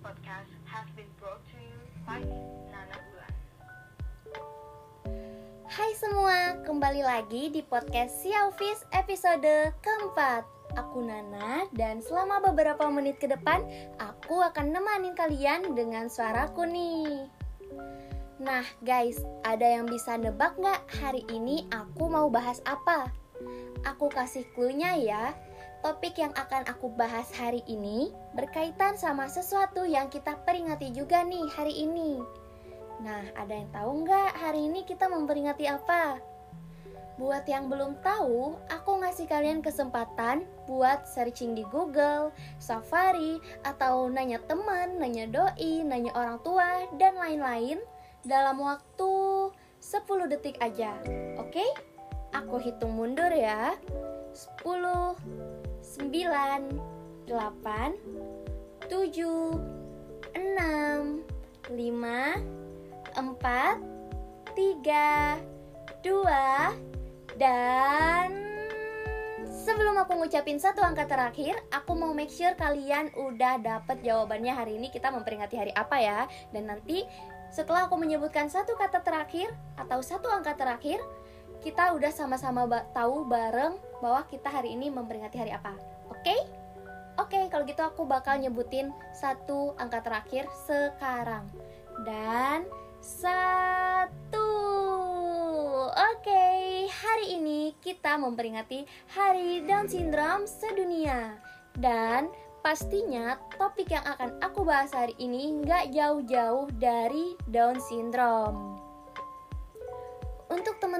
podcast has been brought to you by Nana Bulan. Hai semua, kembali lagi di podcast Siaufis episode keempat Aku Nana dan selama beberapa menit ke depan Aku akan nemanin kalian dengan suaraku nih Nah guys, ada yang bisa nebak nggak hari ini aku mau bahas apa? Aku kasih clue-nya ya Topik yang akan aku bahas hari ini berkaitan sama sesuatu yang kita peringati juga nih hari ini. Nah, ada yang tahu nggak hari ini kita memperingati apa? Buat yang belum tahu, aku ngasih kalian kesempatan buat searching di Google, Safari, atau nanya teman, nanya doi, nanya orang tua, dan lain-lain dalam waktu 10 detik aja. Oke? Aku hitung mundur ya. 10 9 8 7 6 5 4 3 2 dan Sebelum aku ngucapin satu angka terakhir, aku mau make sure kalian udah dapet jawabannya hari ini kita memperingati hari apa ya. Dan nanti setelah aku menyebutkan satu kata terakhir atau satu angka terakhir, kita udah sama-sama ba tahu bareng bahwa kita hari ini memperingati hari apa. Oke? Okay? Oke, okay, kalau gitu aku bakal nyebutin satu angka terakhir sekarang. Dan satu. Oke, okay, hari ini kita memperingati Hari Down Syndrome sedunia. Dan pastinya topik yang akan aku bahas hari ini nggak jauh-jauh dari Down Syndrome.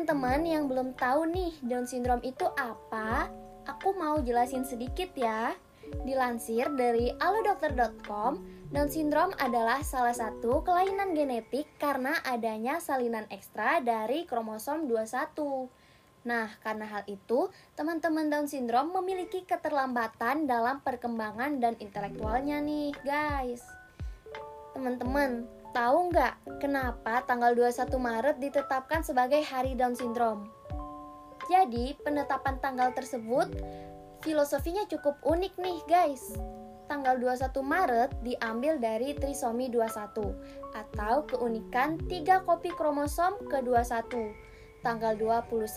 Teman-teman yang belum tahu nih Down syndrome itu apa, aku mau jelasin sedikit ya. Dilansir dari alodokter.com, Down syndrome adalah salah satu kelainan genetik karena adanya salinan ekstra dari kromosom 21. Nah, karena hal itu, teman-teman Down syndrome memiliki keterlambatan dalam perkembangan dan intelektualnya nih, guys. Teman-teman, Tahu nggak kenapa tanggal 21 Maret ditetapkan sebagai Hari Down Syndrome? Jadi, penetapan tanggal tersebut filosofinya cukup unik nih guys. Tanggal 21 Maret diambil dari trisomi 21 atau keunikan 3 kopi kromosom ke-21. Tanggal 21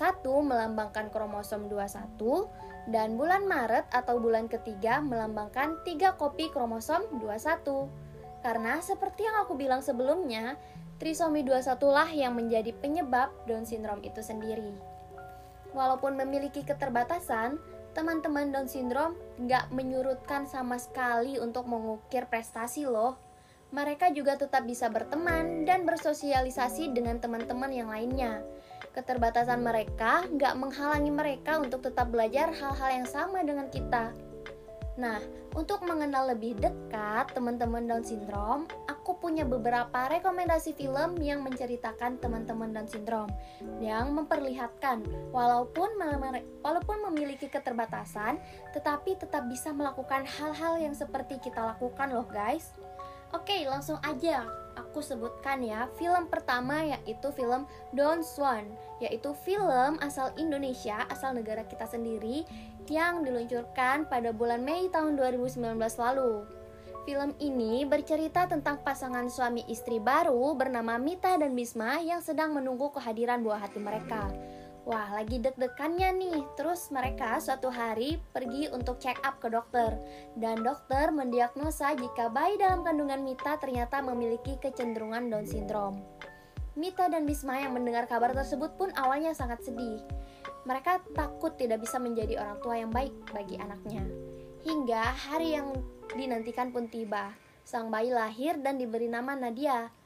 melambangkan kromosom 21 dan bulan Maret atau bulan ketiga melambangkan 3 kopi kromosom 21. Karena seperti yang aku bilang sebelumnya, trisomi 21 lah yang menjadi penyebab Down syndrome itu sendiri. Walaupun memiliki keterbatasan, teman-teman Down syndrome nggak menyurutkan sama sekali untuk mengukir prestasi loh. Mereka juga tetap bisa berteman dan bersosialisasi dengan teman-teman yang lainnya. Keterbatasan mereka nggak menghalangi mereka untuk tetap belajar hal-hal yang sama dengan kita. Nah, untuk mengenal lebih dekat teman-teman Down syndrome, aku punya beberapa rekomendasi film yang menceritakan teman-teman Down syndrome yang memperlihatkan walaupun walaupun memiliki keterbatasan, tetapi tetap bisa melakukan hal-hal yang seperti kita lakukan loh, guys. Oke, langsung aja aku sebutkan ya. Film pertama yaitu film Don Swan, yaitu film asal Indonesia, asal negara kita sendiri yang diluncurkan pada bulan Mei tahun 2019 lalu. Film ini bercerita tentang pasangan suami istri baru bernama Mita dan Bisma yang sedang menunggu kehadiran buah hati mereka. Wah, lagi deg-degannya nih. Terus mereka suatu hari pergi untuk check up ke dokter. Dan dokter mendiagnosa jika bayi dalam kandungan Mita ternyata memiliki kecenderungan Down syndrome. Mita dan Bisma yang mendengar kabar tersebut pun awalnya sangat sedih. Mereka takut tidak bisa menjadi orang tua yang baik bagi anaknya. Hingga hari yang dinantikan pun tiba. Sang bayi lahir dan diberi nama Nadia.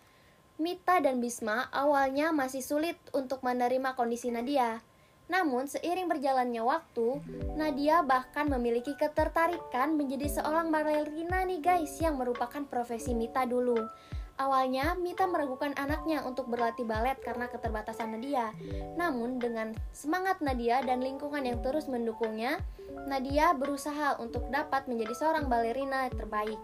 Mita dan Bisma awalnya masih sulit untuk menerima kondisi Nadia. Namun, seiring berjalannya waktu, Nadia bahkan memiliki ketertarikan menjadi seorang balerina nih guys yang merupakan profesi Mita dulu. Awalnya, Mita meragukan anaknya untuk berlatih balet karena keterbatasan Nadia. Namun, dengan semangat Nadia dan lingkungan yang terus mendukungnya, Nadia berusaha untuk dapat menjadi seorang balerina terbaik.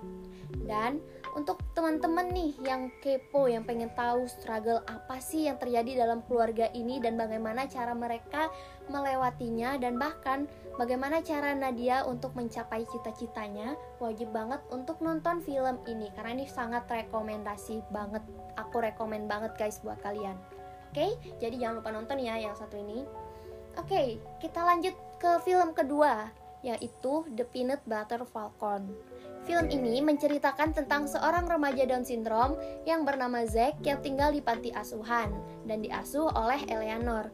Dan untuk teman-teman nih yang kepo, yang pengen tahu struggle apa sih yang terjadi dalam keluarga ini dan bagaimana cara mereka melewatinya dan bahkan bagaimana cara Nadia untuk mencapai cita-citanya, wajib banget untuk nonton film ini karena ini sangat rekomendasi banget. Aku rekomend banget guys buat kalian. Oke, jadi jangan lupa nonton ya yang satu ini. Oke, kita lanjut ke film kedua yaitu The Peanut Butter Falcon. Film ini menceritakan tentang seorang remaja Down syndrome yang bernama Zack yang tinggal di panti asuhan dan diasuh oleh Eleanor.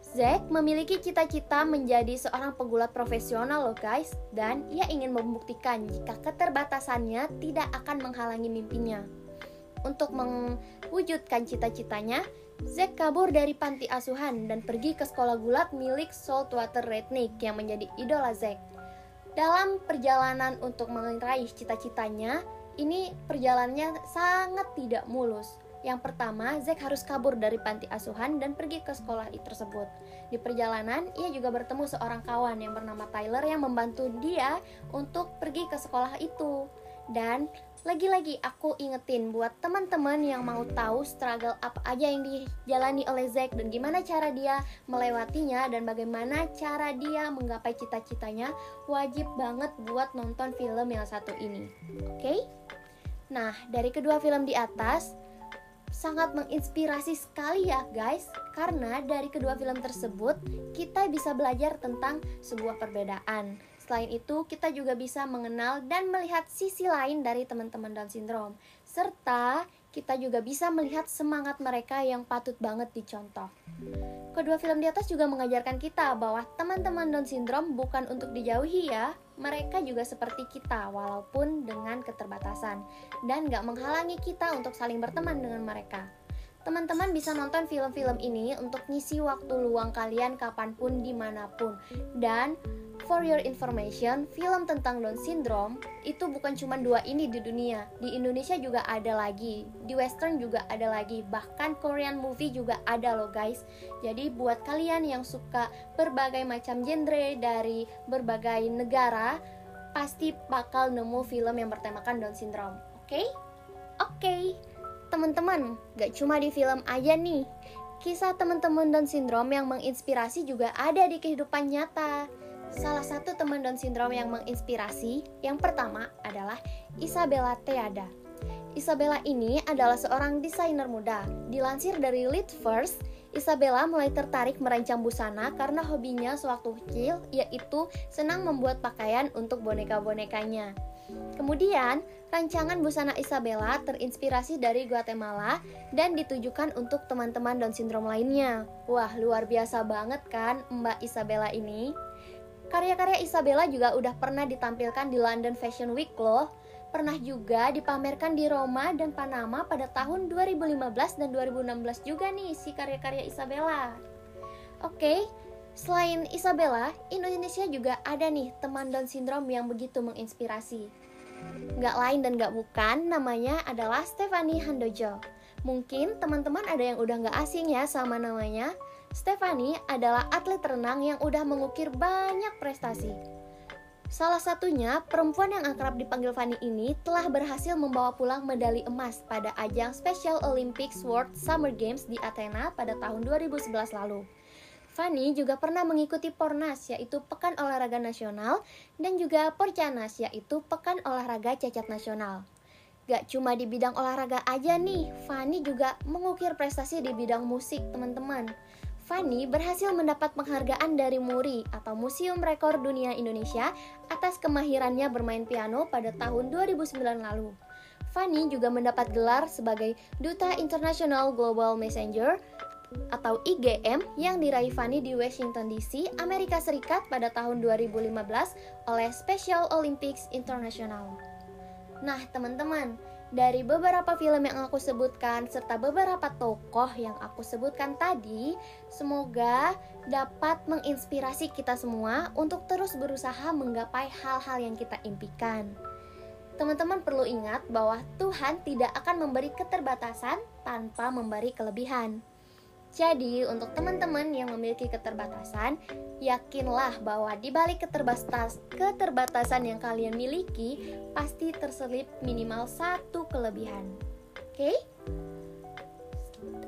Zack memiliki cita-cita menjadi seorang pegulat profesional loh guys dan ia ingin membuktikan jika keterbatasannya tidak akan menghalangi mimpinya. Untuk mewujudkan cita-citanya, Zack kabur dari panti asuhan dan pergi ke sekolah gulat milik Saltwater Redneck yang menjadi idola Zack. Dalam perjalanan untuk meraih cita-citanya, ini perjalanannya sangat tidak mulus. Yang pertama, Zack harus kabur dari panti asuhan dan pergi ke sekolah tersebut. Di perjalanan, ia juga bertemu seorang kawan yang bernama Tyler yang membantu dia untuk pergi ke sekolah itu. Dan lagi-lagi aku ingetin buat teman-teman yang mau tahu struggle apa aja yang dijalani oleh Zack dan gimana cara dia melewatinya dan bagaimana cara dia menggapai cita-citanya, wajib banget buat nonton film yang satu ini. Oke? Okay? Nah, dari kedua film di atas sangat menginspirasi sekali ya guys karena dari kedua film tersebut kita bisa belajar tentang sebuah perbedaan Selain itu, kita juga bisa mengenal dan melihat sisi lain dari teman-teman Down syndrome, serta kita juga bisa melihat semangat mereka yang patut banget dicontoh. Kedua film di atas juga mengajarkan kita bahwa teman-teman Down syndrome bukan untuk dijauhi ya, mereka juga seperti kita walaupun dengan keterbatasan dan gak menghalangi kita untuk saling berteman dengan mereka. Teman-teman bisa nonton film-film ini untuk ngisi waktu luang kalian kapan pun di mana pun dan For your information, film tentang Down syndrome itu bukan cuma dua ini di dunia. Di Indonesia juga ada lagi, di Western juga ada lagi, bahkan Korean movie juga ada loh guys. Jadi buat kalian yang suka berbagai macam genre dari berbagai negara, pasti bakal nemu film yang bertemakan Down syndrome. Oke? Okay? Oke. Okay. Teman-teman, gak cuma di film aja nih. Kisah teman-teman Down syndrome yang menginspirasi juga ada di kehidupan nyata. Salah satu teman Down syndrome yang menginspirasi yang pertama adalah Isabella Teada. Isabella ini adalah seorang desainer muda. Dilansir dari Lead First, Isabella mulai tertarik merancang busana karena hobinya sewaktu kecil yaitu senang membuat pakaian untuk boneka-bonekanya. Kemudian, rancangan busana Isabella terinspirasi dari Guatemala dan ditujukan untuk teman-teman Down syndrome lainnya. Wah, luar biasa banget kan Mbak Isabella ini? Karya-karya Isabella juga udah pernah ditampilkan di London Fashion Week loh. Pernah juga dipamerkan di Roma dan Panama pada tahun 2015 dan 2016 juga nih si karya-karya Isabella. Oke, selain Isabella, Indonesia juga ada nih teman Down syndrome yang begitu menginspirasi. Gak lain dan gak bukan, namanya adalah Stefani Handojo. Mungkin teman-teman ada yang udah gak asing ya sama namanya, Stefani adalah atlet renang yang udah mengukir banyak prestasi. Salah satunya, perempuan yang akrab dipanggil Fanny ini telah berhasil membawa pulang medali emas pada ajang Special Olympics World Summer Games di Athena pada tahun 2011 lalu. Fanny juga pernah mengikuti Pornas yaitu Pekan Olahraga Nasional dan juga Porcanas yaitu Pekan Olahraga Cacat Nasional. Gak cuma di bidang olahraga aja nih, Fanny juga mengukir prestasi di bidang musik teman-teman. Fanny berhasil mendapat penghargaan dari MURI atau Museum Rekor Dunia Indonesia atas kemahirannya bermain piano pada tahun 2009 lalu. Fanny juga mendapat gelar sebagai Duta International Global Messenger atau IGM yang diraih Fanny di Washington DC, Amerika Serikat pada tahun 2015 oleh Special Olympics International. Nah, teman-teman, dari beberapa film yang aku sebutkan serta beberapa tokoh yang aku sebutkan tadi, semoga dapat menginspirasi kita semua untuk terus berusaha menggapai hal-hal yang kita impikan. Teman-teman perlu ingat bahwa Tuhan tidak akan memberi keterbatasan tanpa memberi kelebihan. Jadi, untuk teman-teman yang memiliki keterbatasan, yakinlah bahwa di balik keterbatas keterbatasan yang kalian miliki pasti terselip minimal satu kelebihan. Oke?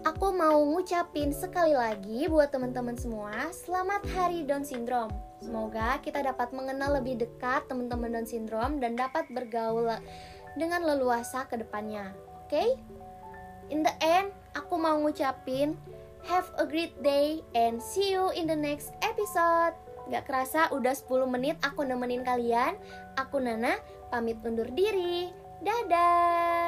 Aku mau ngucapin sekali lagi buat teman-teman semua, selamat Hari Down Syndrome. Semoga kita dapat mengenal lebih dekat teman-teman Down Syndrome dan dapat bergaul dengan leluasa ke depannya. Oke? In the end, aku mau ngucapin have a great day and see you in the next episode. Gak kerasa udah 10 menit aku nemenin kalian. Aku Nana, pamit undur diri. Dadah.